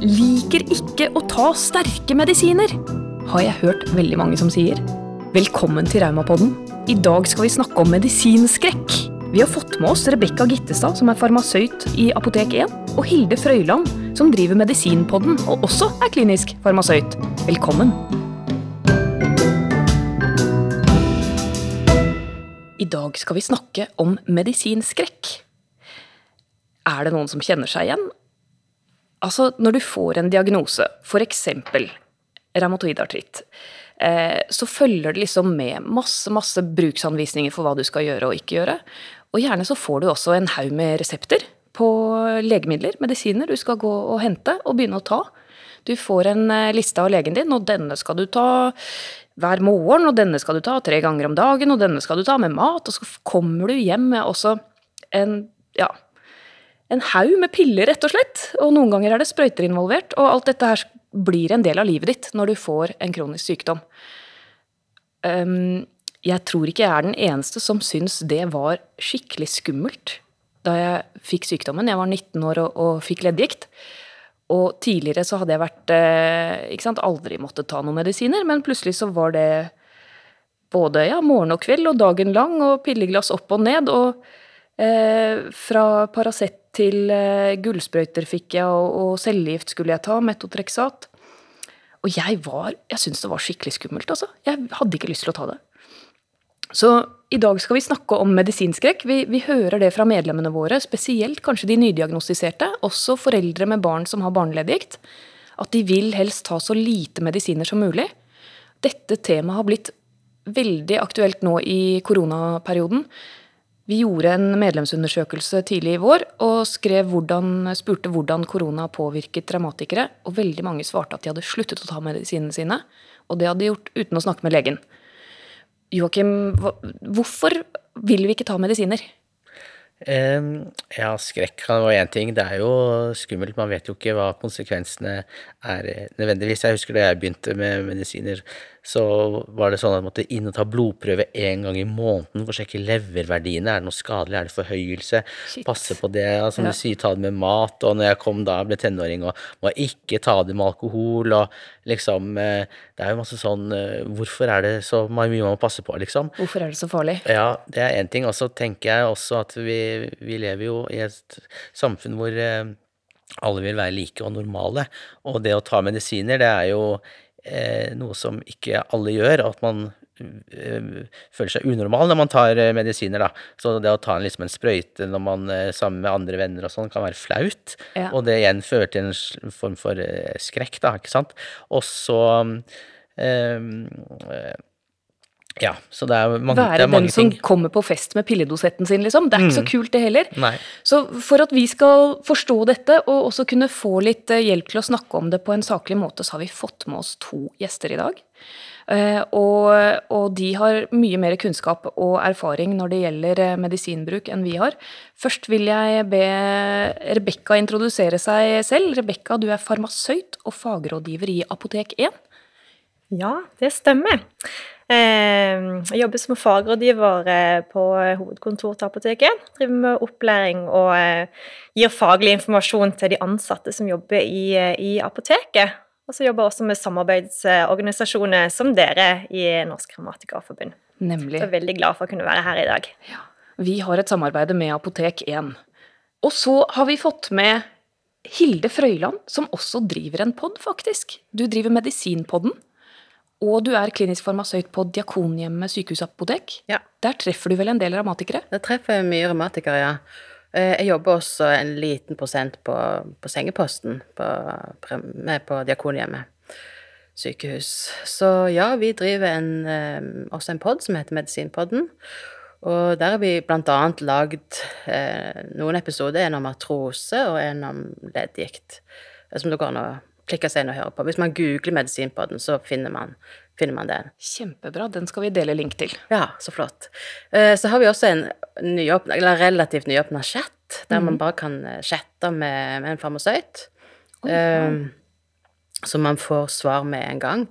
liker ikke å ta sterke medisiner, har jeg hørt veldig mange som sier. Velkommen til Raumapodden. I dag skal vi snakke om medisinskrekk. Vi har fått med oss Rebekka Gittestad, som er farmasøyt i Apotek 1, og Hilde Frøyland, som driver Medisinpodden og også er klinisk farmasøyt. Velkommen. I dag skal vi snakke om medisinskrekk. Er det noen som kjenner seg igjen? Altså, når du får en diagnose, f.eks. reumatoid artritt, eh, så følger det liksom med masse, masse bruksanvisninger for hva du skal gjøre og ikke gjøre. Og gjerne så får du også en haug med resepter på legemidler, medisiner, du skal gå og hente og begynne å ta. Du får en eh, liste av legen din, og denne skal du ta hver morgen, og denne skal du ta tre ganger om dagen, og denne skal du ta med mat, og så kommer du hjem med også en ja, en haug med piller, rett og slett. Og noen ganger er det sprøyter involvert. Og alt dette her blir en del av livet ditt når du får en kronisk sykdom. Um, jeg tror ikke jeg er den eneste som syns det var skikkelig skummelt da jeg fikk sykdommen. Jeg var 19 år og, og fikk leddgikt. Og tidligere så hadde jeg vært eh, ikke sant, aldri måttet ta noen medisiner, men plutselig så var det både ja, morgen og kveld og dagen lang og pilleglass opp og ned. Og eh, fra Paracet til eh, gullsprøyter fikk jeg, og, og cellegift skulle jeg ta, metotrexat. Og jeg var Jeg syntes det var skikkelig skummelt, altså. Jeg hadde ikke lyst til å ta det. Så i dag skal vi snakke om medisinskrekk. Vi, vi, hører det fra medlemmene våre, spesielt kanskje de nydiagnostiserte, også foreldre med barn som har barneleddgikt, at de vil helst ta så lite medisiner som mulig. Dette temaet har blitt veldig aktuelt nå i koronaperioden. Vi gjorde en medlemsundersøkelse tidlig i vår og hvordan, spurte hvordan korona påvirket dramatikere. Og veldig mange svarte at de hadde sluttet å ta medisinene sine. Og det hadde de gjort uten å snakke med legen. Joakim, hvorfor vil vi ikke ta medisiner? Ja, skrekk kan være én ting. Det er jo skummelt. Man vet jo ikke hva konsekvensene er nødvendigvis. Jeg husker da jeg begynte med medisiner, så var det sånn at jeg måtte inn og ta blodprøve én gang i måneden for å sjekke leververdiene. Er det noe skadelig? Er det forhøyelse? Shit. Passe på det. Som ja. du sier, ta det med mat. Og når jeg kom da, ble tenåring og må ikke ta det med alkohol og liksom eh, Det er jo masse sånn eh, Hvorfor er det så mye man må passe på, liksom? Hvorfor er det så farlig? Ja, det er én ting. Og så tenker jeg også at vi, vi lever jo i et samfunn hvor eh, alle vil være like og normale. Og det å ta medisiner, det er jo noe som ikke alle gjør, at man eh, føler seg unormal når man tar eh, medisiner. da. Så det å ta en, liksom en sprøyte når man er sammen med andre venner og sånn, kan være flaut. Ja. Og det igjen fører til en form for eh, skrekk, da, ikke sant. Og så eh, ja, så det er, mange, Være det er mange den som kommer på fest med pilledosetten sin, liksom. Det er ikke mm. så kult, det heller. Nei. Så for at vi skal forstå dette, og også kunne få litt eh, hjelp til å snakke om det på en saklig måte, så har vi fått med oss to gjester i dag. Uh, og, og, de har mye mer kunnskap og erfaring når det gjelder eh, medisinbruk enn vi har. Først vil jeg be Rebekka introdusere seg selv. Rebekka, du er farmasøyt og fagrådgiver i Apotek 1. Ja, det stemmer. Ehm, jeg jobber som fagrådgiver eh, på hovedkontor til Apoteket. Driver med opplæring og eh, gir faglig informasjon til de ansatte som jobber i, eh, i apoteket. Og så jobber jeg også med samarbeidsorganisasjoner som dere i Norsk Revmatikerforbund. Nemlig. Så jeg er veldig glad for å kunne være her i dag. Ja. Vi har et samarbeid med Apotek 1. Og så har vi fått med Hilde Frøyland, som også driver en pod, faktisk. Du driver Medisinpodden. Og du er klinisk farmasøyt på Diakonhjemmet sykehusapotek. Ja. Der treffer du vel en del revmatikere? Der treffer jeg mye revmatikere, ja. Eh, jeg jobber også en liten prosent på, på sengeposten på, på Diakonhjemmet sykehus. Så ja, vi driver en, eh, også en pod som heter Medisinpodden. Og der har vi blant annet lagd eh, noen episoder, en om artrose og en om leddgikt, som det går an å klikke seg inn og høre på. Hvis man googler Medisinpodden, så finner man, finner man den. Kjempebra. Den skal vi dele link til. Ja, så flott. Eh, så har vi også en nyåpna, eller relativt nyåpna chat, der mm. man mhm. bare kan eh, chatte med, med en farmasøyt. Oh. Så man får svar med en gang.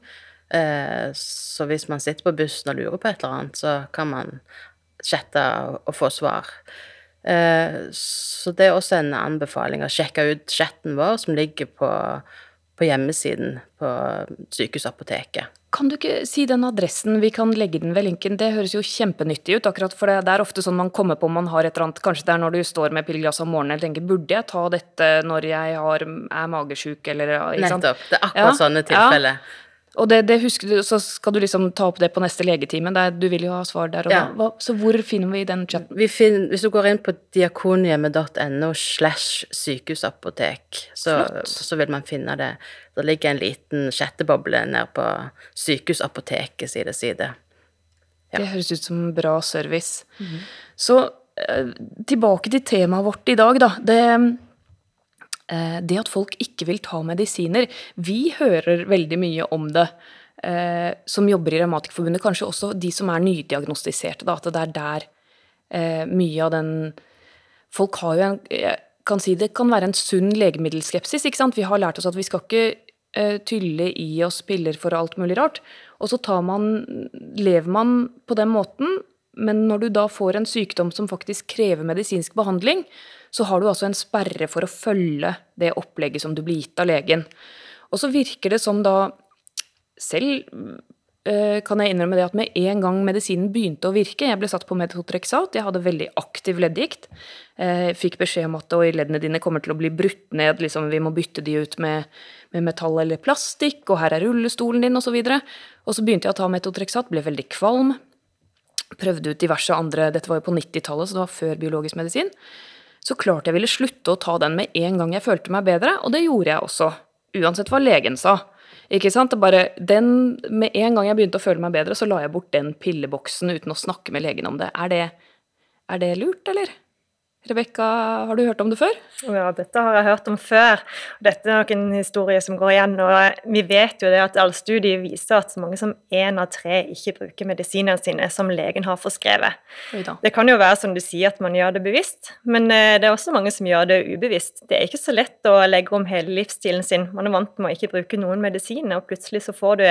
Så hvis man sitter på bussen og lurer på et eller annet, så kan man chatte og få svar. Eh, så det er også en anbefaling å sjekke ut chatten vår, som ligger på, på hjemmesiden på Sykehusapoteket. Kan du ikke si den adressen? Vi kan legge den ved linken. Det høres jo kjempenyttig ut, akkurat for det, er ofte sånn man kommer på om man har et eller annet Kanskje det er når du står med pillglass om morgenen eller tenker burde jeg ta dette når jeg har, er magesjuk, eller? Nettopp. Det er akkurat Ja, sånne ja. Og det, det husker du, så skal du liksom ta opp det på neste legetime. Der, du vil jo ha svar der og Ja. da. Så hvor finner vi den chatten? Vi finner, hvis du går inn på diakonhjemmet.no slash sykehusapotek, så, så vil man finne det. Det ligger en liten chatteboble nede på Sykehusapoteket side side. Det høres ut som bra service. Så eh, tilbake til temaet vårt i dag, da. Det, det at folk ikke vil ta medisiner. Vi hører veldig mye om det. eh, som jobber i Revmatikerforbundet, kanskje også de som er nydiagnostiserte. Da, at det er der eh, mye av den Folk har jo en kan si Det kan være en sunn legemiddelskepsis. ikke sant? Vi har lært oss at vi skal ikke eh, tylle i oss piller for alt mulig rart. Og så man, lever man på den måten, men når du da får en sykdom som faktisk krever medisinsk behandling, så har du altså en sperre for å følge det opplegget som du blir gitt av legen. Og så virker det som da selv eh, kan jeg innrømme det at med en gang medisinen begynte å virke, jeg ble satt på metotrexat, jeg hadde veldig aktiv leddgikt, eh, fikk beskjed om at leddene dine kommer til å bli brutt ned, liksom, vi må bytte de ut med, med metall eller plastikk, og her er rullestolen din, osv. Og, og så begynte jeg å ta metotrexat, ble veldig kvalm, prøvde ut diverse andre, dette var jo på 90-tallet, så det var før biologisk medisin, så klart jeg ville slutte å ta den med en gang jeg følte meg bedre, og det gjorde jeg også, uansett hva legen sa. Ikke sant? Det bare, den, med en gang jeg begynte å føle meg bedre, så la jeg bort den pilleboksen uten å snakke med legen om det. Er det, er det lurt, eller? Rebekka, har du hørt om det før? Ja, dette har jeg hørt om før. Dette er nok en historie som går igjen. og Vi vet jo det at alle studier viser at så mange som én av tre ikke bruker medisinene sine som legen har forskrevet. Det kan jo være som du sier at man gjør det bevisst, men eh, det er også mange som gjør det ubevisst. Det er ikke så lett å legge om hele livsstilen sin. Man er vant med å ikke bruke noen medisiner, og plutselig så får du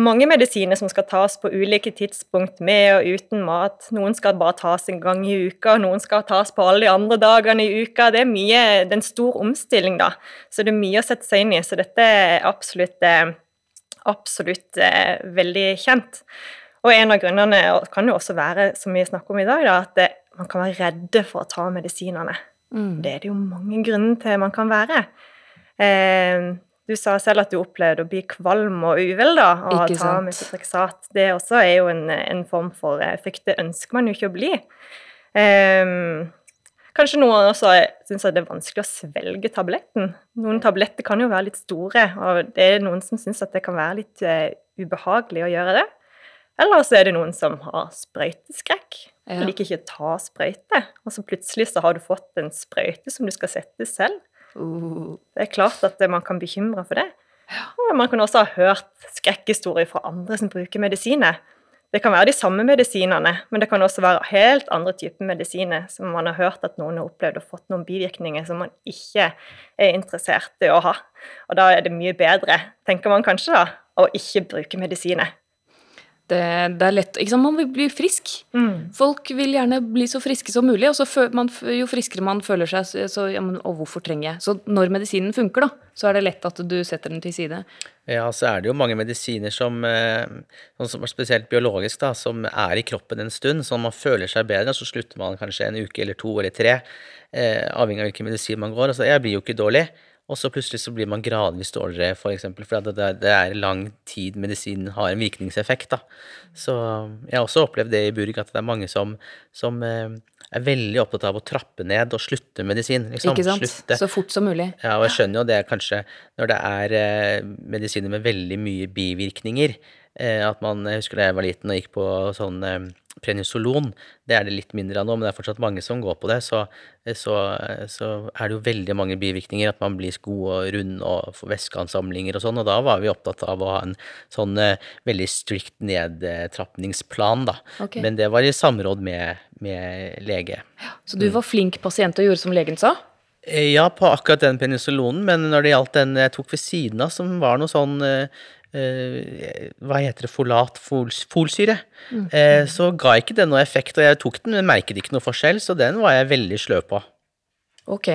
mange medisiner som skal tas på ulike tidspunkt, med og uten mat. Noen skal bare tas en gang i uka, noen skal tas på alle de andre dagene i uka. Det er mye, det er en stor omstilling, da. Så det er mye å sette seg inn i. Så dette er absolutt, eh, absolutt eh, veldig kjent. Og en av grunnene kan jo også være, som vi snakker om i dag, da, at det, man kan være redde for å ta medisinene. Mm. Det er det jo mange grunner til man kan være. Eh, du sa selv at du opplevde å bli kvalm og uvel da, av å ta metotrexat. Det også er jo en, en form for effekt. frykt. Det ønsker man jo ikke å bli. Um, kanskje noen også syns det er vanskelig å svelge tabletten. Noen tabletter kan jo være litt store, og det er noen som syns at det kan være litt uh, ubehagelig å gjøre det. Eller så er det noen som har sprøyteskrekk. Ja. Liker ikke å ta sprøyte. Og så plutselig så har du fått en sprøyte som du skal sette selv. Det er klart at man kan bekymre for det. Og man kan også ha hørt skrekkhistorier fra andre som bruker medisiner. Det kan være de samme medisinene, men det kan også være helt andre typer medisiner som man har hørt at noen har opplevd og fått noen bivirkninger som man ikke er interessert i å ha. Og da er det mye bedre, tenker man kanskje, da, å ikke bruke medisiner. Det, er lett ikke sant? Man vil bli frisk. Folk vil gjerne bli så friske som mulig, og så man, jo friskere man føler seg, så, så ja, men, Og hvorfor trenger jeg? Så når medisinen funker, da, så er det lett at du setter den til side. Ja, så er det jo mange medisiner som, eh, sånn som er spesielt biologisk, da, som er i kroppen en stund, sånn man føler seg bedre, så slutter man kanskje en uke eller to eller tre, eh, avhengig av hvilken medisin man går. Altså, jeg blir jo ikke dårlig, og så plutselig så blir man gradvis dårligere, for eksempel, for det, det er lang tid medisinen har en virkningseffekt, da. Så jeg har også opplevd det i Burg, at det er mange som, som eh, er veldig opptatt av å trappe ned og slutte medisin, liksom. Ikke sant? Slutte. Så fort som mulig. Ja, og jeg skjønner jo det kanskje når det er eh, medisiner med veldig mye bivirkninger. Eh, at man, Jeg husker da jeg var liten og gikk på sånn Prenisolon. Det er det litt mindre av nå, men det er fortsatt mange som går på det. Så, så, så er det jo veldig mange bivirkninger. At man blir god og rund og får væskeansamlinger og sånn. Og da var vi opptatt av å ha en sånn eh, veldig strict nedtrappingsplan, da. Okay. Men det var i samråd med, med lege. Så du var flink pasient og gjorde som legen sa? Eh, Ja, på akkurat den penicillonen, men når det gjaldt den jeg tok ved siden av, som var noe sånn eh, hva heter det, folat, fol, folsyre, eh, så ga ikke det noe effekt. Og jeg tok den, men merket ikke noe forskjell, så den var jeg veldig sløv på. Ok.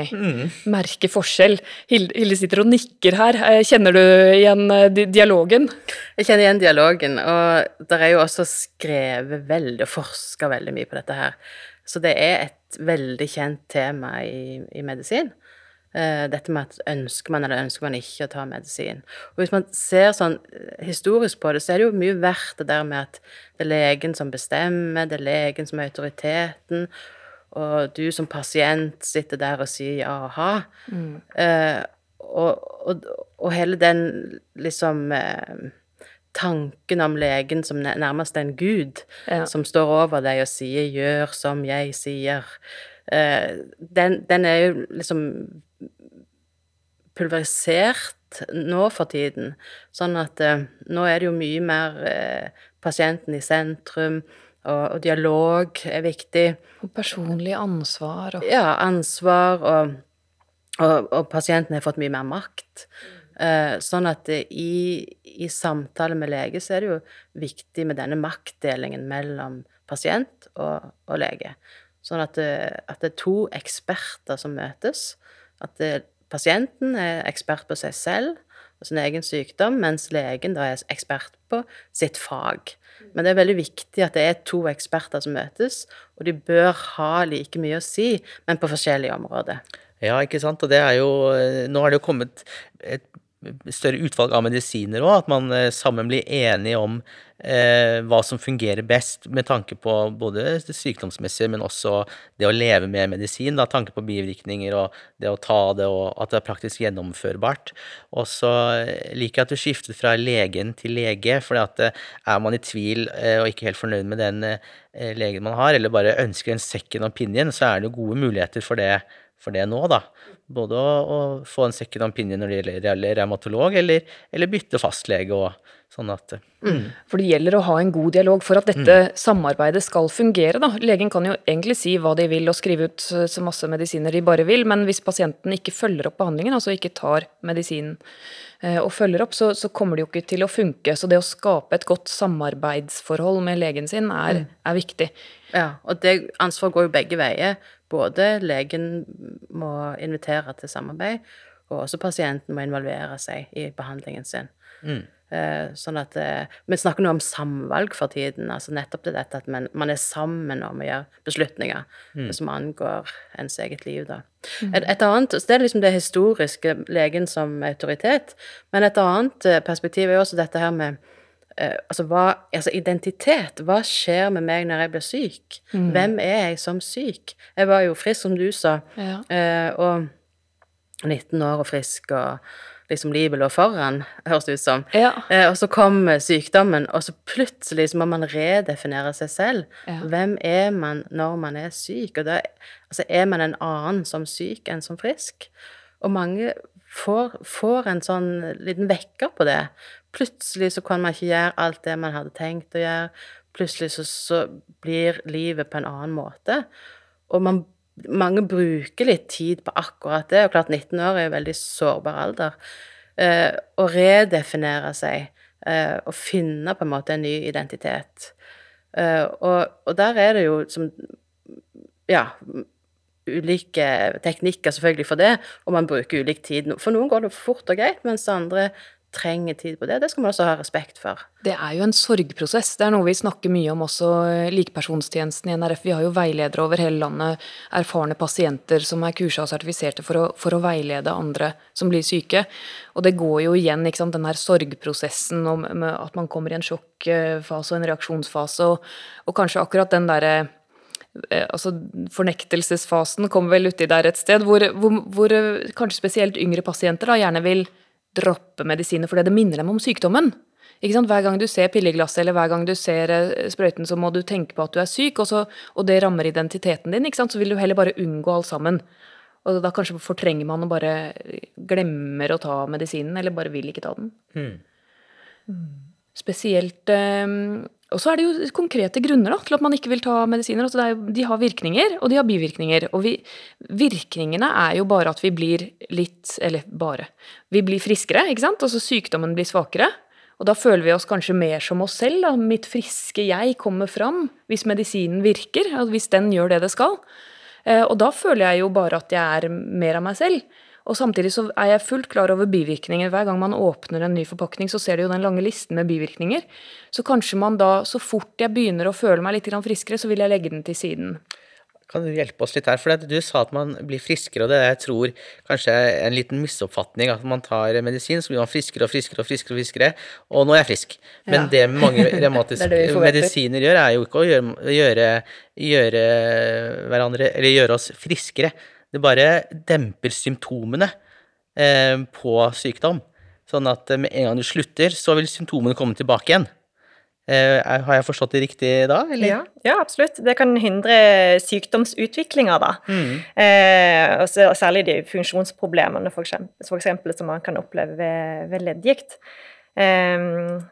Merke forskjell. Hilde, sitter og nikker her. Eh, Kjenner du igjen eh, dialogen? Jeg kjenner igjen dialogen, og det er jo også skrevet veldig og forska veldig mye på dette her. Så det er et veldig kjent tema i, i medisin. Eh, dette med at ønsker man eller ønsker man ikke å ta medisin. Og hvis man ser sånn eh, historisk på det, så er det jo mye verdt det der med at det er legen som bestemmer, det er legen som er autoriteten, og du som pasient sitter der og sier ja og ha. Eh, og, og, og hele den liksom eh, tanken om legen som nær- nærmest en gud, Ja. som står over deg og sier 'gjør som jeg sier', eh, den, den er jo liksom pulverisert nå for tiden. Sånn at eh, nå er det jo mye mer eh, pasienten i sentrum, og, og dialog er viktig. Og personlig ansvar og Ja, ansvar, og, og, og pasienten har fått mye mer makt. Eh, sånn at eh, i, i samtale med lege så er det jo viktig med denne maktdelingen mellom pasient og, lege. Sånn at, det- at det er to eksperter som møtes. At det, pasienten er ekspert på seg selv og sin egen sykdom, mens legen da er ekspert på sitt fag. Men det er veldig viktig at det er to eksperter som møtes, og de bør ha like mye å si, men på forskjellige områder. Ja, ikke sant. Og det er jo eh, Nå har det jo kommet et større utvalg av medisiner òg, at man eh, sammen blir enige om eh, hva som fungerer best med tanke på både det sykdomsmessige, men også det å leve med medisin. Da, tanke på bivirkninger og det å ta det, og at det er praktisk gjennomførbart. Og så eh, liker jeg at du skiftet fra legen til lege, for er man i tvil eh, og ikke helt fornøyd med den eh, legen man har, eller bare ønsker en second opinion, så er det jo gode muligheter for det for det nå, da. Både å, å få en second opinion når det gjelder revmatolog, eller, eller bytte fastlege og sånn at For det gjelder å ha en god dialog for at dette samarbeidet skal fungere. Da. Legen kan jo egentlig si hva de vil og skrive ut så masse medisiner de bare vil, men hvis pasienten ikke følger opp behandlingen, altså ikke tar medisinen eh, og følger opp, så, så kommer det jo ikke til å funke. Så det å skape et godt samarbeidsforhold med legen sin er, er viktig. Ja, og det ansvaret går jo begge veier. Både legen må invitere til samarbeid, og også pasienten må involvere seg i behandlingen sin. Eh, sånn at eh, Vi snakker nå om samvalg for tiden. altså Nettopp det dette at man, man er sammen om å gjøre beslutninger som angår ens eget liv. da. Et, et annet, så Det er liksom det historiske, legen som autoritet. Men et annet eh, perspektiv er jo også dette her med eh, altså, hva, altså identitet. Hva skjer med meg når jeg blir syk? Hvem er jeg som syk? Jeg var jo frisk, som du sa, Ja. eh, og 19 år og frisk, og liksom livet lå foran, høres det ut som. Ja. Eh, og så kom eh, sykdommen, og så plutselig så må man redefinere seg selv. Ja. Hvem er man når man er syk? Og da altså, er man en annen som syk enn som frisk. Og mange får, får en sånn liten vekker på det. Plutselig så kan man ikke gjøre alt det man hadde tenkt å gjøre. Plutselig så, så blir livet på en annen måte. Og man, mange bruker litt tid på akkurat det. Og klart 19 år er jo veldig sårbar alder. Eh, å redefinere seg eh, og finne på en måte en ny identitet. Eh, og, og der er det jo som Ja, ulike teknikker selvfølgelig for det, og man bruker ulik tid. For noen går det fort og greit, mens andre trenger tid på det. Det skal man også ha respekt for. Det er jo en sorgprosess. Det er noe vi snakker mye om også. eh, Likepersonstjenesten i NRF. Vi har jo veiledere over hele landet. Erfarne pasienter som er kursa og sertifiserte for å, for å veilede andre som blir syke. Og det går jo igjen, ikke sant, den her sorgprosessen om at man kommer i en sjokkfase og en reaksjonsfase, og, og kanskje akkurat den derre eh, altså Fornektelsesfasen kommer vel uti der et sted, hvor, hvor, hvor eh, kanskje spesielt yngre pasienter da gjerne vil droppe medisiner fordi det minner dem om sykdommen. Ikke sant? Hver gang du ser pilleglasset eller hver gang du ser eh, sprøyten, så må du tenke på at du er syk, og, så, og det rammer identiteten din. Ikke sant? Så vil du heller bare unngå alt sammen. Og da kanskje fortrenger man og bare glemmer å ta medisinen, eller bare vil ikke ta den. Spesielt eh, Og så er det jo konkrete grunner da, til at man ikke vil ta medisiner. Altså jo, de har virkninger, og de har bivirkninger. Og vi, virkningene er jo bare at vi blir litt Eller bare. Vi blir friskere, ikke sant? Altså sykdommen blir svakere. Og da føler vi oss kanskje mer som oss selv. Da. Mitt friske jeg kommer fram hvis medisinen virker, hvis den gjør det det skal. Eh, og da føler jeg jo bare at jeg er mer av meg selv. Og samtidig så er jeg fullt klar over bivirkninger. Hver gang man åpner en ny forpakning, så ser du jo den lange listen med bivirkninger. Så kanskje man da, så fort jeg begynner å føle meg litt friskere, så vil jeg legge den til siden. Kan du hjelpe oss litt her? For du sa at man blir friskere, og det er jeg tror kanskje en liten misoppfatning at man tar medisin, så blir man friskere og friskere og friskere, og friskere, og nå er jeg frisk. Men ja. det mange revmatiske medisiner gjør, er jo ikke å gjøre, gjøre, gjøre, hverandre Eller gjøre oss friskere. Det bare demper symptomene eh, på sykdom. Sånn at med en gang du slutter, så vil symptomene komme tilbake igjen. Eh, har jeg forstått det riktig da, eller? Ja, ja absolutt. Det kan hindre sykdomsutviklinga, da. Mm. Eh, og, særlig de funksjonsproblemene, for eksempel, for eksempel, som man kan oppleve ved, ved leddgikt. Eh,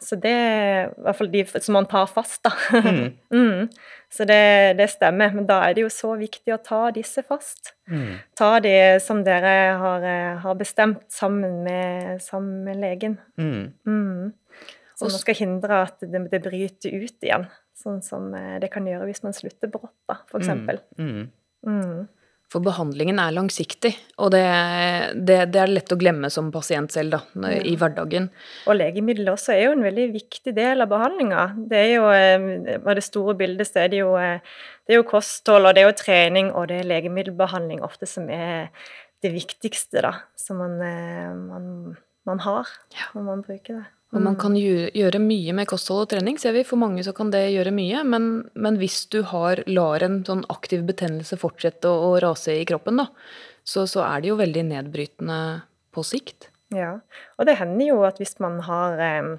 så det er i hvert fall de som man tar fast, da. Mm. mm. Så det, det, stemmer. Men da er det jo så viktig å ta disse fast. Mm. Ta de som dere har, eh, har bestemt sammen med, sammen med legen. Mm. mm. Så man skal hindre at det, det, bryter ut igjen, sånn som eh, det kan gjøre hvis man slutter brått, da, for mm, eksempel. Mm. For behandlingen er langsiktig, og det, det, det, er lett å glemme som pasient selv da, i hverdagen. Og legemidler også er jo en veldig viktig del av behandlinga. Det er jo, eh, var det store bildet, så er det jo, eh, det er jo kosthold, og det er jo trening, og det er legemiddelbehandling ofte som er det viktigste, da, som man, man, man har når man bruker det. Og man mm. kan gjøre mye med kosthold og trening, ser vi. For mange så kan det gjøre mye. Men, men hvis du har, lar en sånn aktiv betennelse fortsette å, å rase i kroppen, da, så, så, er det jo veldig nedbrytende på sikt. Ja, og det hender jo at hvis man har eh,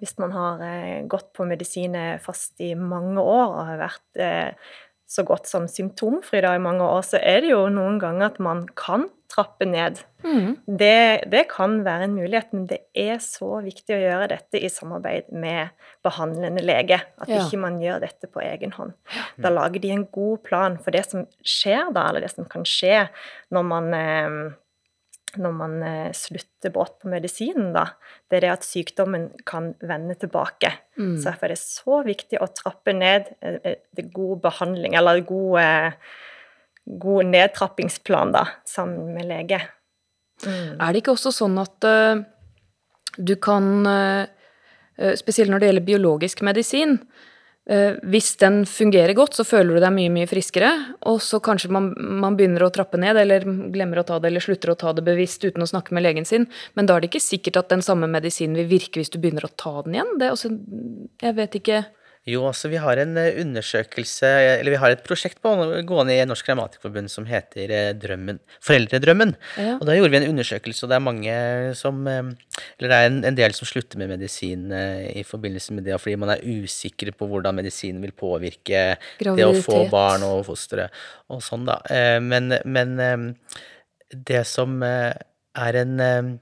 hvis man har eh, gått på medisiner fast i mange år og har vært eh, så godt som symptomfri da i mange år, så er det jo noen ganger at man kan trappe ned. Mm. Det, det, kan være en mulighet, men det er så viktig å gjøre dette i samarbeid med behandlende lege. At ja. ikke man gjør dette på egen hånd. Da lager de en god plan for det som skjer da, eller det som kan skje når man eh, når man eh, slutter brått på medisinen, da, det er det at sykdommen kan vende tilbake. Mm. Så derfor er det så viktig å trappe ned eh, eh, det god behandling, eller god, god nedtrappingsplan, da, sammen med lege. Mm. Er det ikke også sånn at uh, du kan, uh, spesielt når det gjelder biologisk medisin, hvis den fungerer godt, så føler du deg mye mye friskere. Og så kanskje man, man, begynner å trappe ned, eller glemmer å ta det, eller slutter å ta det bevisst uten å snakke med legen sin. Men da er det ikke sikkert at den samme medisinen vil virke hvis du begynner å ta den igjen. Det også, jeg vet ikke jo, altså vi har en eh, undersøkelse, eller vi har et prosjekt på, gående i Norsk Revmatikerforbund som heter eh, Drømmen, Foreldredrømmen. Ja. Og da gjorde vi en undersøkelse, og det er mange som eh, Eller det er en, en del som slutter med medisin i forbindelse med det fordi man er usikre på hvordan medisinen vil påvirke Graviditet. det å få barn og fostre og sånn, da. Men, men det som er en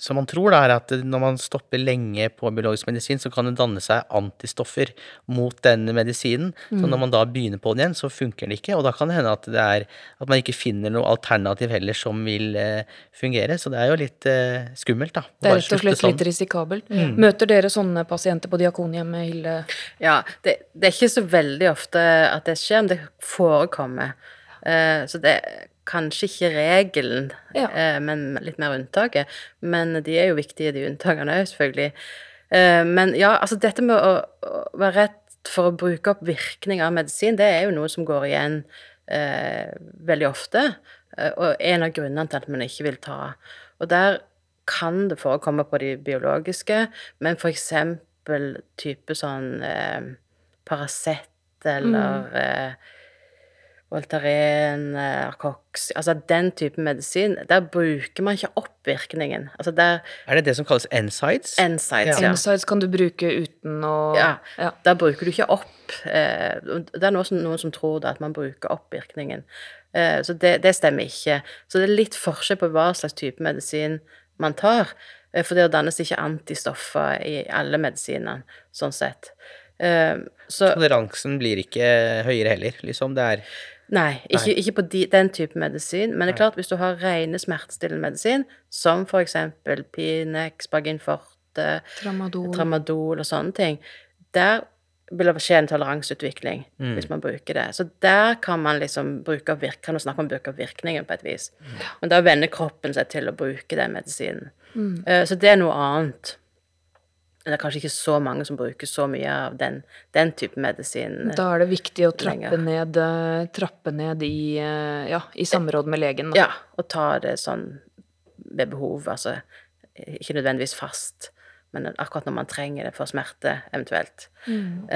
som man tror, da, er at når man stopper lenge på biologisk medisin, så kan det danne seg antistoffer mot den medisinen. Mm. Så når man da begynner på den igjen, så funker den ikke. Og da kan det hende at, det er, at man ikke finner noe alternativ heller som vil eh, fungere. Så det er jo litt eh, skummelt, da. Det er rett og slett sånn. litt risikabelt. Mm. Møter dere sånne pasienter på Diakonhjemmet, Hilde? Ja, det, det, er ikke så veldig ofte at det skjer, men det forekommer. Uh, så det kanskje ikke regelen, ja. eh, men litt mer unntaket. Men de er jo viktige, de unntakene òg, selvfølgelig. Eh, men ja, altså dette med å, å, være redd for å bruke opp virkning av medisin, det er jo noe som går igjen eh, veldig ofte. Eh, og en av grunnene til at man ikke vil ta. Og der kan det forekomme på de biologiske, men eksempel type sånn eh, Paracet eller mm eh, Voltaren, Arcox Altså den type medisin. Der bruker man ikke oppvirkningen. Altså der Er det det som kalles NSIDES? NSIDES, ja. NSIDES kan du bruke uten å Ja. ja. Der bruker du ikke opp eh, Det er noen som, noen som tror da, at man bruker oppvirkningen. Eh, så det, det, stemmer ikke. Så det er litt forskjell på hva slags type medisin man tar. Eh, for det dannes ikke antistoffer i alle medisinene, sånn sett. Så Toleransen blir ikke høyere heller, liksom? Det er Nei, ikke, ikke på de, den type medisin. Men det er klart, hvis du har rene smertestillende medisin, som for eksempel Pinex, Baginforte, Tramadol. tramadol og sånne ting, der vil det skje en toleranseutvikling Mm. hvis man bruker det. Så der kan man liksom bruke virk, kan man snakke om bruk av virkningen på et vis. Men da venner kroppen seg til å bruke den medisinen. Mm. Eh, Så det er noe annet. Det er kanskje ikke så mange som bruker så mye av den, den type medisin. Da er det viktig å trappe ned, eh, trappe ned i, eh, ja, i samråd med legen. da. Ja, og ta det sånn ved behov, altså ikke nødvendigvis fast, men akkurat når man trenger det for smerte, eventuelt. Mm.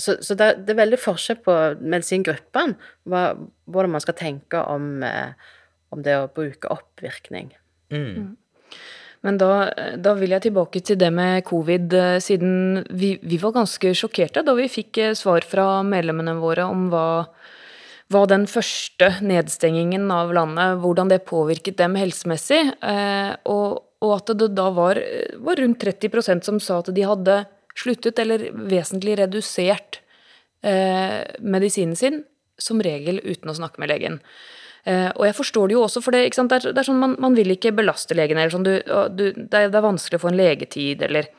så så det, er veldig forskjell på medisingruppene, hvordan man skal tenke om, eh, om det å bruke oppvirkning. Mm. Men da, da vil jeg tilbake til det med covid, eh, siden vi, vi var ganske sjokkerte da vi fikk eh, svar fra medlemmene våre om hva, hva den første nedstengingen av landet, hvordan det påvirket dem helsemessig. Eh, og, og at det da var, var rundt 30% som sa at de hadde sluttet eller vesentlig redusert eh, medisinen sin, som regel uten å snakke med legen. Eh, og jeg forstår det jo også, for det? Det, er, det er sånn man, man vil ikke belaste legen. eller sånn, du, du, det, er, det er vanskelig å få en legetid, eller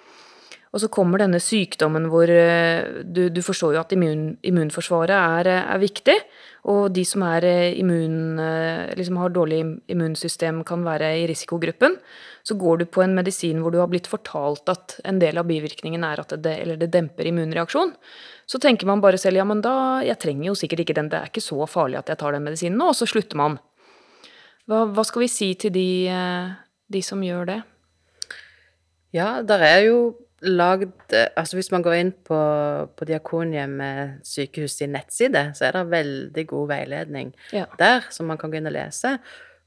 Og så kommer denne sykdommen hvor eh, du, du forstår jo at immun, immunforsvaret er, eh, er viktig. Og de som eh, immun, liksom har dårlig immunsystem, kan være i risikogruppen. Så går du på en medisin hvor du har blitt fortalt at en del av bivirkningen er at det, det demper immunreaksjon. Så tenker man bare selv ja, men da Jeg trenger jo sikkert ikke den, det er ikke så farlig at jeg tar den medisinen nå, og så slutter man. Hva, hva skal vi si til de, de som gjør det? Ja, der er jo lagd Altså hvis man går inn på, på Diakonhjemmet sykehus sin nettside, så er det veldig god veiledning Ja. der som man kan gå inn og lese.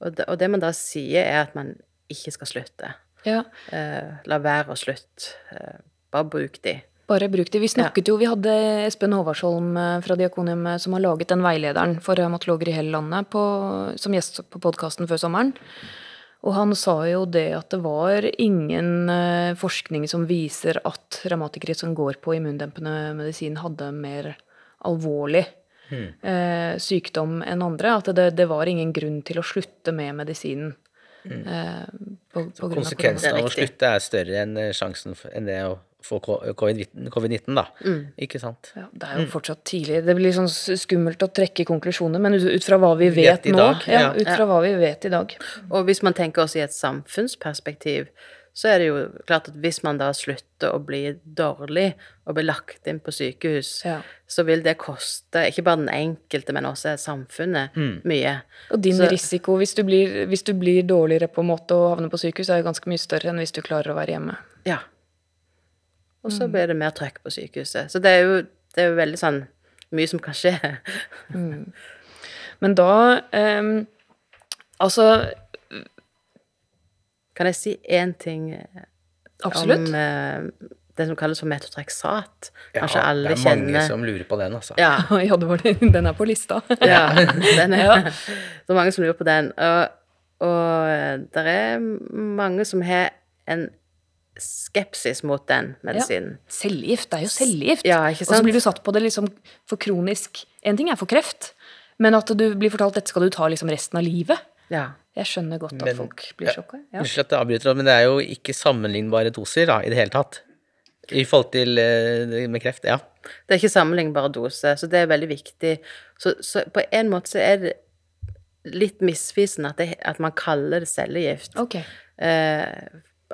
Og det, og det man da sier, er at man ikke skal slutte. Ja, Eh, la være å slutte. Eh, bare bruk de. bare bruk de. Vi snakket jo, vi hadde Espen Håvardsholm eh, fra Diakonhjemmet som har laget den veilederen for revmatologer i hele landet på, som gjest på podkasten før sommeren. Og han sa jo det at det var ingen eh, forskning som viser at revmatikere som går på immundempende medisin, hadde mer alvorlig mm. sykdom enn andre. At det, det var ingen grunn til å slutte med medisinen. Mm. på, på av Konsekvensen er av å slutte er større enn sjansen for, enn det å få covid-19, covid-19, da. Ikke sant? Ja, det er jo fortsatt tidlig. Det blir sånn skummelt å trekke konklusjoner, men ut, ut fra hva vi vet, Vet nå dag, ja, ja. Ut fra hva vi vet i dag. Og hvis man tenker oss i et samfunnsperspektiv, så er det jo klart at hvis man da slutter å bli dårlig og blir lagt inn på sykehus, Ja. så vil det koste ikke bare den enkelte, men også samfunnet mye. Og din Så- risiko hvis du, blir, hvis du blir dårligere på en måte og havner på sykehus, er jo ganske mye større enn hvis du klarer å være hjemme. Ja. Og så blir det mer trøkk på sykehuset. Så det er jo, det er jo veldig sånn mye som kan skje. Men da um, Altså, Kan jeg si én ting absolutt. om uh, det som kalles for metotrexat? Ja, Kanskje alle det er kjenner mange som lurer på den, altså. Ja. Ja, det var det. Den er på lista. Ja, den er, Ja. det er mange som lurer på den. Og, og det er mange som har en skepsis mot den medisinen. Cellegift. Det er jo cellegift. Ja, Og så blir du satt på det liksom for kronisk En ting er for kreft, men at du blir fortalt dette skal du ta liksom resten av livet. Ja. Jeg skjønner godt at Men- folk blir ja. sjokka. Ja. Unnskyld at jeg avbryter, men det er jo ikke sammenlignbare doser da, i det hele tatt. I forhold til eh, med kreft, ja. Det er ikke sammenlignbare doser, så det er veldig viktig. Så, så på en måte så er det litt misvisende at, at man kaller det cellegift. Ok. Eh,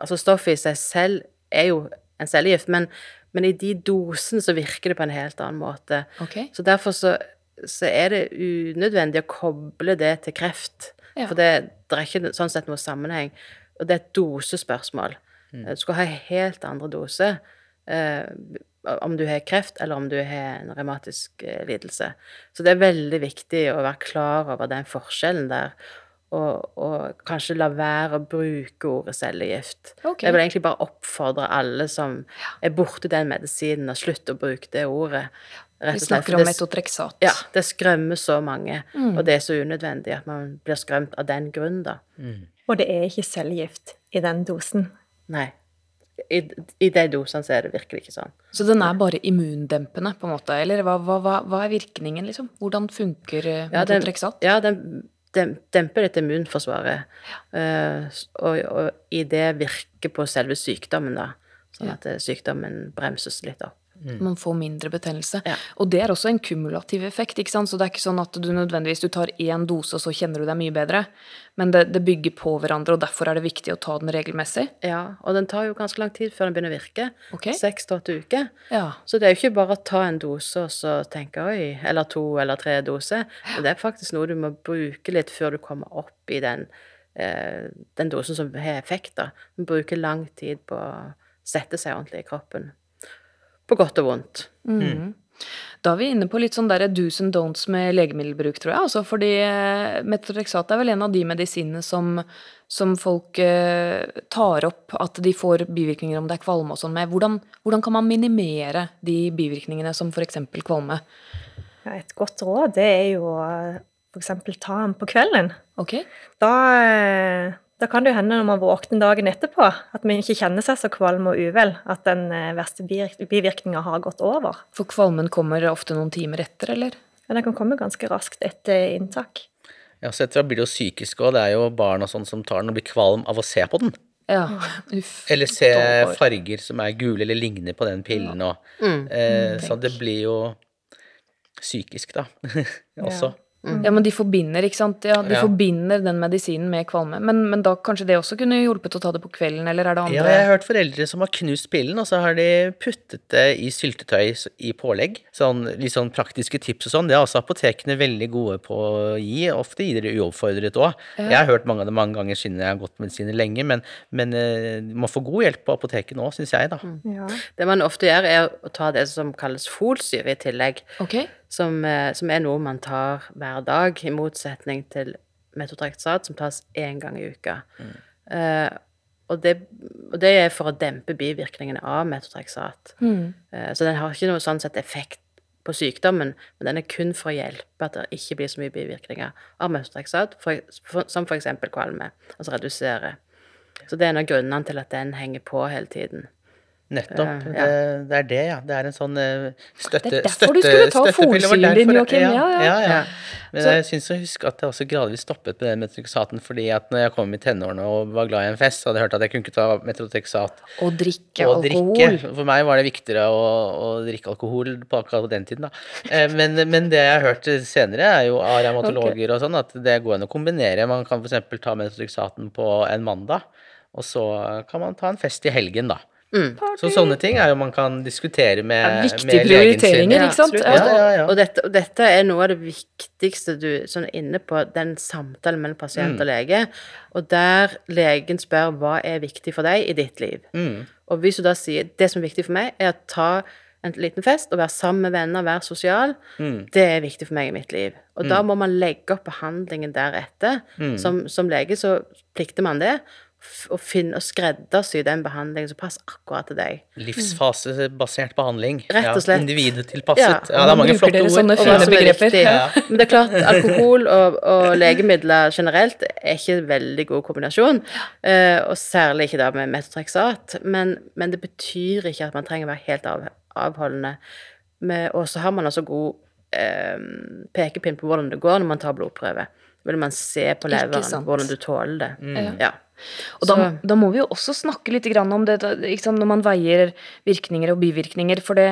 altså stoffet i seg selv er jo en cellegift, men, men i de dosene så virker det på en helt annen måte. Okay. Så derfor så, så er det unødvendig å koble det til kreft. Ja. For det, det er ikke sånn sett noe sammenheng. Og det er et dosespørsmål. Mm. Du skal ha helt andre doser. Eh, om du har kreft, eller om du har en revmatisk eh, lidelse. Så det er veldig viktig å være klar over den forskjellen der. Og, og kanskje la være å bruke ordet cellegift. Okay. Jeg vil egentlig bare oppfordre alle som er borti den medisinen, å slutte å bruke det ordet. Rett Vi og slett, snakker om metotrexat. ja, det skremmer så mange, Mm. og det er så unødvendig at man blir skremt av den grunn, da. Og det er ikke cellegift i den dosen. Nei. I, i de dosene så er det virkelig ikke sånn. Så den er bare immundempende, på en måte? Eller hva, hva, hva, er virkningen, liksom? Hvordan funker metotrexat? Ja, den, ja, den demper dette immunforsvaret, Ja. og, og i det virker på selve sykdommen, da. sånn at eh, sykdommen bremses litt opp. Man får mindre betennelse. Ja. Og det er også en kumulativ effekt, ikke sant. Så det er ikke sånn at du nødvendigvis du tar én dose, og så kjenner du deg mye bedre. Men det, det bygger på hverandre, og derfor er det viktig å ta den regelmessig. Ja, og den tar jo ganske lang tid før den begynner å virke. Seks til åtte uker. Ja. Så det er jo ikke bare å ta en dose og så tenke oi, eller to eller tre doser. Ja. det er faktisk noe du må bruke litt før du kommer opp i den, eh, den dosen som har effekt. da. Du bruker lang tid på å sette seg ordentlig i kroppen. På godt og vondt. Mm. Da er vi inne på litt sånn der do's and don'ts med legemiddelbruk, tror jeg. Altså fordi eh, er vel en av de medisinene som, som folk eh, tar opp at de får bivirkninger om det er kvalme og sånn med. Hvordan, hvordan kan man minimere de bivirkningene som f.eks. kvalme? Ja, et godt råd det er jo å f.eks. ta den på kvelden. Ok? Da, eh, da kan det jo hende når man våkner dagen etterpå, at man ikke kjenner seg så kvalm og uvel, at den eh, verste bivirk- bivirkninga har gått over. For kvalmen kommer ofte noen timer etter, eller? Ja, den kan komme ganske raskt etter inntak. Ja, så etter hvert blir det jo psykisk òg. Det er jo barn og sånn som tar den og blir kvalm av å se på den. Ja. Uff. Eller se farger som er gule eller ligner på den pillen og eh, Så det blir jo psykisk, da. Også. Ja, men de forbinder, ikke sant? Ja, de Ja. forbinder den medisinen med kvalme. Men, men da kanskje det også kunne hjulpet å ta det på kvelden, eller er det andre Ja, jeg har hørt foreldre som har knust pillen, og så har de puttet det i syltetøy i pålegg. Sånn, litt sånn praktiske tips og sånn. Det er også apotekene veldig gode på å gi. Ofte gir de uoppfordret òg. Jeg har hørt mange av det mange ganger siden jeg har gått medisiner lenge, men, men eh, du må få god hjelp på apoteket nå, syns jeg, da. Ja. Det man ofte gjør, er å ta det som kalles folsyre i tillegg. Ok? Som, eh, som er noe man tar hver dag, i motsetning til metotrexat, som tas én gang i uka. Eh, og, det, og det er for å dempe bivirkningene av metotrexat. Mm. Uh, så den har ikke noe sånn sett effekt på sykdommen, men den er kun for å hjelpe at det ikke blir så mye bivirkninger av metotrexat, for, for, som f.eks. kvalme, altså redusere. Så det er en av grunnene til at den henger på hele tiden. Nettopp. Ja. Det, det er det, ja. Det er en sånn eh, støtte... Det er derfor du skulle ta folsyren din, Joakim. Ja, ja. ja. Men Så- jeg syns å huske at jeg også gradvis stoppet med den metrotrexaten, fordi at når jeg kom i tenårene og var glad i en fest, så hadde jeg hørt at jeg kunne ikke ta metrotrexat Og drikke og alkohol. drikke. For meg var det viktigere å, å drikke alkohol på akkurat den tiden, da. Eh, Men, men det jeg har hørt senere, er jo av revmatologer og sånn, at det går an å kombinere. Man kan f.eks. ta metrotrexaten på en mandag, og så kan man ta en fest i helgen, da. Mm. Så sånne ting er jo man kan diskutere med, er viktige med legen sin. prioriteringer, ikke sant? Ja. Ja, ja, ja. Og, dette, og dette er noe av det viktigste du sånn inne på, den samtalen mellom pasient Mm. og lege, og der legen spør hva er viktig for deg i ditt liv. Mm. Og hvis du da sier det som er viktig for meg, er å ta en liten fest og være sammen med venner, være sosial, Mm. det er viktig for meg i mitt liv. Og da må man legge opp behandlingen deretter. Mm. Som, som lege så plikter man det. Å finne og skreddersy den behandlingen som passer akkurat til deg. Livsfasebasert behandling. Rett og slett. Ja, individtilpasset. Ja, Ja, det er mange flotte ord. sånne fine som er begreper. Ja. Men det er klart, alkohol og, og legemidler generelt er ikke en veldig god kombinasjon. eh, og særlig ikke da med metotrexat. Men, men det betyr ikke at man trenger å være helt av, avholdende. Og så har man altså god eh, pekepinn på hvordan det går når man tar blodprøve. Vil man se på leveren hvordan du tåler det. Mm. Ja. Og da, da må vi jo også snakke litt grann om det når man veier virkninger og bivirkninger. For det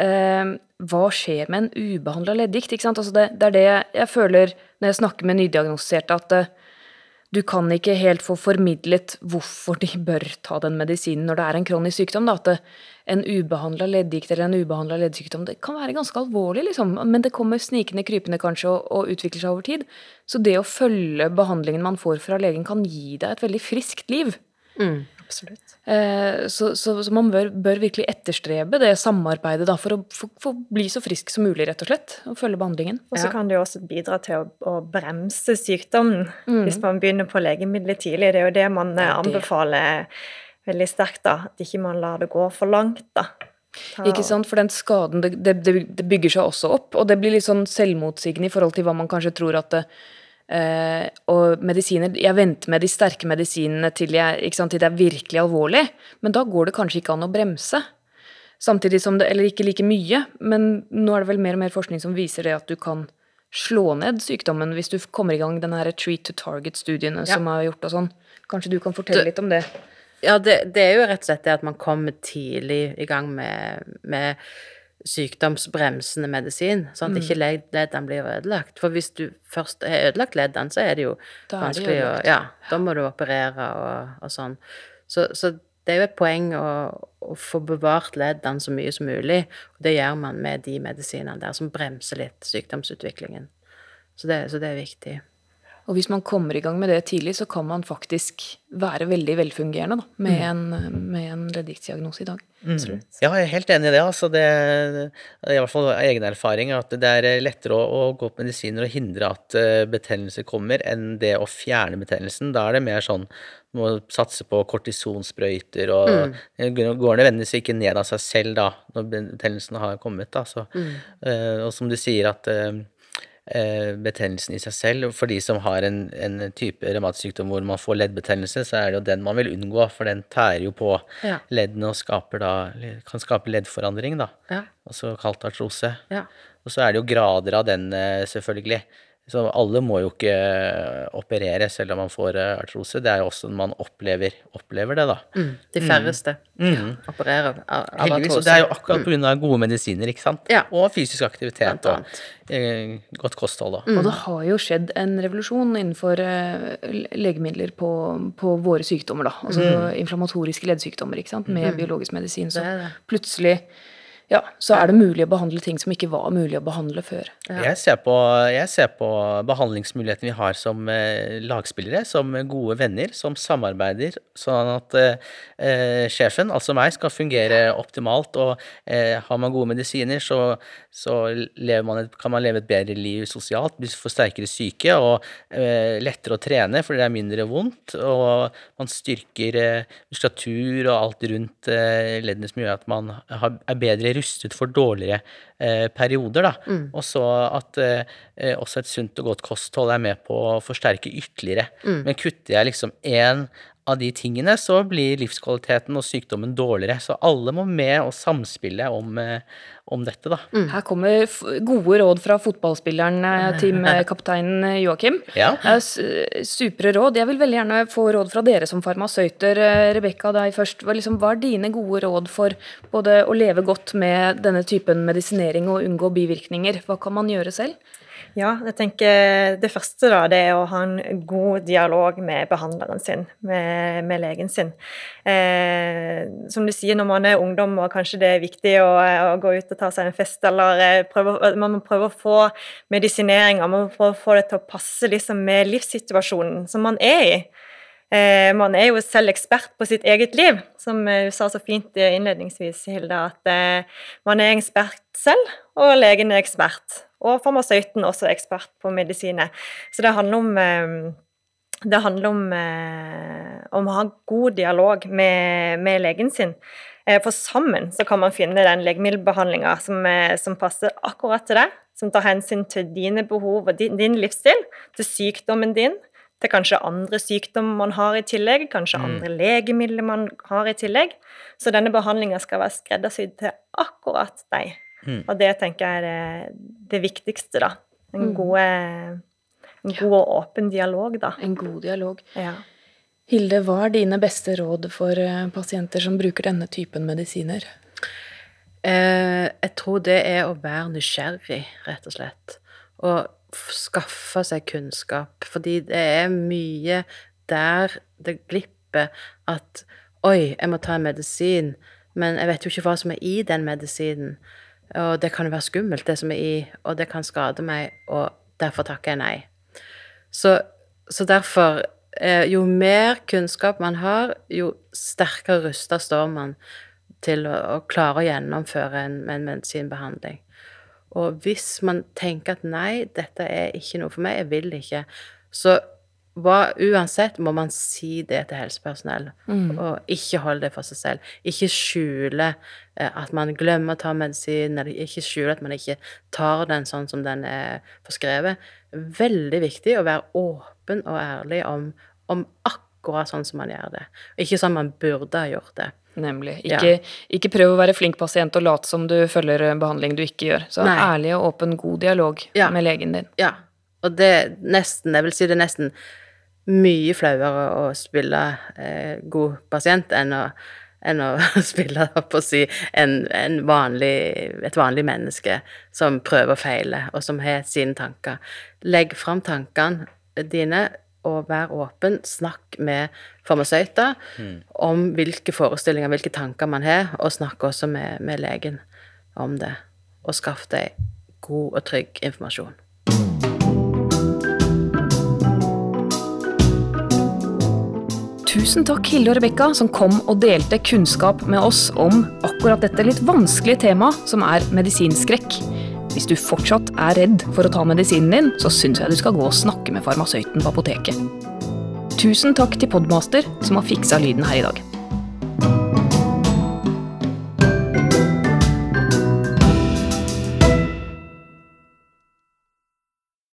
eh, Hva skjer med en ubehandla leddgikt? Altså det, det er det jeg, jeg føler når jeg snakker med nydiagnostiserte, at eh, du kan ikke helt få formidlet hvorfor de bør ta den medisinen når det er en kronisk sykdom. Da. At en ubehandla leddgikt eller en ubehandla leddsykdom det kan være ganske alvorlig, liksom. Men det kommer snikende, krypende kanskje og, og utvikler seg over tid. Så det å følge behandlingen man får fra legen, kan gi deg et veldig friskt liv. Mm. Absolutt. Eh, Så, så, så man bør, bør virkelig etterstrebe det samarbeidet da, for å for, for bli så frisk som mulig, rett og slett. Og følge behandlingen. Og så Ja. kan det jo også bidra til å, å bremse sykdommen Mm. hvis man begynner på legemidler tidlig. Det er jo det man eh, Ja, det. anbefaler veldig sterkt, da. At ikke man lar det gå for langt, da. Ta- Ikke sant? For den skaden, det, det, det bygger seg også opp. Og det blir litt sånn selvmotsigende i forhold til hva man kanskje tror at det, eh, Og medisiner Jeg venter med de sterke medisinene til, jeg, sant, til det er virkelig alvorlig. Men da går det kanskje ikke an å bremse. Samtidig som det Eller ikke like mye, men nå er det vel mer og mer forskning som viser det at du kan slå ned sykdommen hvis du kommer i gang den her treat to target-studiene Ja. som er gjort og sånn. Kanskje du kan fortelle Du- litt om det? Ja, det, det er jo rett og slett det at man kommer tidlig i gang med, med sykdomsbremsende medisin, sånn at Mm. ikke leddene blir ødelagt. For hvis du først har ødelagt leddene, så er det jo Da vanskelig å. Ja, da må du operere og, og sånn. Så, så det er jo et poeng å, å få bevart leddene så mye som mulig, og det gjør man med de medisinene der som bremser litt sykdomsutviklingen. Så det, så det er viktig. Og hvis man kommer i gang med det tidlig, så kan man faktisk være veldig velfungerende da, med, en, med en leddgiktdiagnose i dag. Mm. Ja, jeg er helt enig i det. Altså det er i hvert fall egen erfaring at det er lettere å, å gå på medisiner og hindre at uh, betennelse kommer, enn det å fjerne betennelsen. Da er det mer sånn må satse på kortisonsprøyter, og mm. går nødvendigvis ikke ned av seg selv da, når betennelsen har kommet. Da. Så, uh, og som du sier at eh, eh, betennelsen i seg selv. For de som har en, en type revmatsykdom hvor man får leddbetennelse, så er det jo den man vil unngå, for den tærer jo på Ja. leddene og da, kan skape leddforandring, da. Ja. Også kalt artrose. Ja. Og så er det jo grader av den, eh, selvfølgelig. Så alle må jo ikke eh, operere selv om man får eh, artrose. Det er jo også når man opplever, opplever det, da. Mm. De færreste opererer av av Heldigvis. Artrose. det er jo akkurat pga. gode medisiner, ikke sant. Ja. Og fysisk aktivitet og eh, godt kosthold. Da. Og det har jo skjedd en revolusjon innenfor legemidler på, på våre sykdommer, da. Altså inflammatoriske leddsykdommer, ikke sant, med biologisk medisin. Så Det det. plutselig ja, så er det mulig å behandle ting som ikke var mulig å behandle før. Jeg, ser på, jeg ser på behandlingsmulighetene vi har som eh, lagspillere, som gode venner, som samarbeider, sånn at eh, eh, sjefen, altså meg, skal fungere optimalt. Og eh, har man gode medisiner, så, så lever man et, kan man leve et bedre liv sosialt, bli for sterkere syke og eh, lettere å trene fordi det er mindre vondt. Og man styrker eh, muskulatur og alt rundt eh, leddene som gjør at man har, er bedre rustet for dårligere eh, perioder. Da. Og så at eh, eh, også et sunt og godt kosthold er med på å forsterke ytterligere. Men kutter jeg liksom én av de tingene, så blir livskvaliteten og sykdommen dårligere. Så alle må med og samspille om, eh, om dette, da. Her kommer gode råd fra fotballspilleren, eh, teamkapteinen eh, Joakim. Ja. Supre råd. Jeg vil veldig gjerne få råd fra dere som farmasøyter. Rebekka, deg først. Hva, liksom, hva er dine gode råd for både å leve godt med denne typen medisinering og unngå bivirkninger? Hva kan man gjøre selv? Ja, jeg tenker det første da, det er å ha en god dialog med behandleren sin, med, med legen sin. Eh, som du sier, når man er ungdom og kanskje det er viktig å, å gå ut og ta seg en fest, eller eh, prøve, man må prøve å få medisineringa, man må prøve å få det til å passe liksom, med livssituasjonen som man er i. Eh, man er jo selv ekspert på sitt eget liv, som eh, du sa så fint eh, innledningsvis, Hilda, at eh, man er ekspert selv, og legen er ekspert. Og farmasøyten også ekspert på medisiner. Så det handler om eh, det handler om, eh, om å ha god dialog med, med legen sin. Eh, for sammen så kan man finne den legemiddelbehandlinga som, som passer akkurat til deg. Som tar hensyn til dine behov og din, din livsstil, til sykdommen din, til kanskje andre sykdommer man har i tillegg, kanskje andre legemidler man har i tillegg. Så denne behandlinga skal være skreddersydd til akkurat deg. Og det tenker jeg er det, det viktigste, da. En, gode, en god og åpen dialog, da. En god dialog. Ja. Hilde, hva er dine beste råd for eh, pasienter som bruker denne typen medisiner? Eh, jeg tror det er å være nysgjerrig, rett og slett. Og skaffe seg kunnskap. Fordi det er mye der det glipper at Oi, jeg må ta en medisin, men jeg vet jo ikke hva som er i den medisinen. Og det kan jo være skummelt, det som er i, og det kan skade meg, og derfor takker jeg nei. Så, så derfor eh, Jo mer kunnskap man har, jo sterkere rusta står man til å, å klare å gjennomføre en, en medisinbehandling. Og hvis man tenker at nei, dette er ikke noe for meg, jeg vil ikke, så uansett må man si det til helsepersonell, og ikke holde det for seg selv. Ikke skjule eh, at man glemmer å ta medisin, eller ikke skjule at man ikke tar den sånn som den er forskrevet. Veldig viktig å være åpen og ærlig om, om akkurat sånn som man gjør det. Ikke sånn man burde ha gjort det. Nemlig. Ja. Ikke, ikke prøv å være flink pasient og late som du følger behandling du ikke gjør. Så Nei. ærlig og åpen, god dialog Ja. med legen din. Ja, og det nesten, jeg vil si det nesten mye flauere å spille eh, god pasient enn å, enn å spille på å si, en, en vanlig, et vanlig menneske som prøver og feiler, og som har sine tanker. Legg fram tankene dine, og vær åpen. Snakk med farmasøyter mm. om hvilke forestillinger, hvilke tanker man har, og snakk også med, med legen om det. Og skaff deg god og trygg informasjon. Tusen takk, Hilde og Rebekka, som kom og delte kunnskap med oss om akkurat dette litt vanskelige temaet som er medisinskrekk. Hvis du fortsatt er redd for å ta medisinen din, så syns jeg du skal gå og snakke med farmasøyten på apoteket. Tusen takk til Podmaster, som har fiksa lyden her i dag.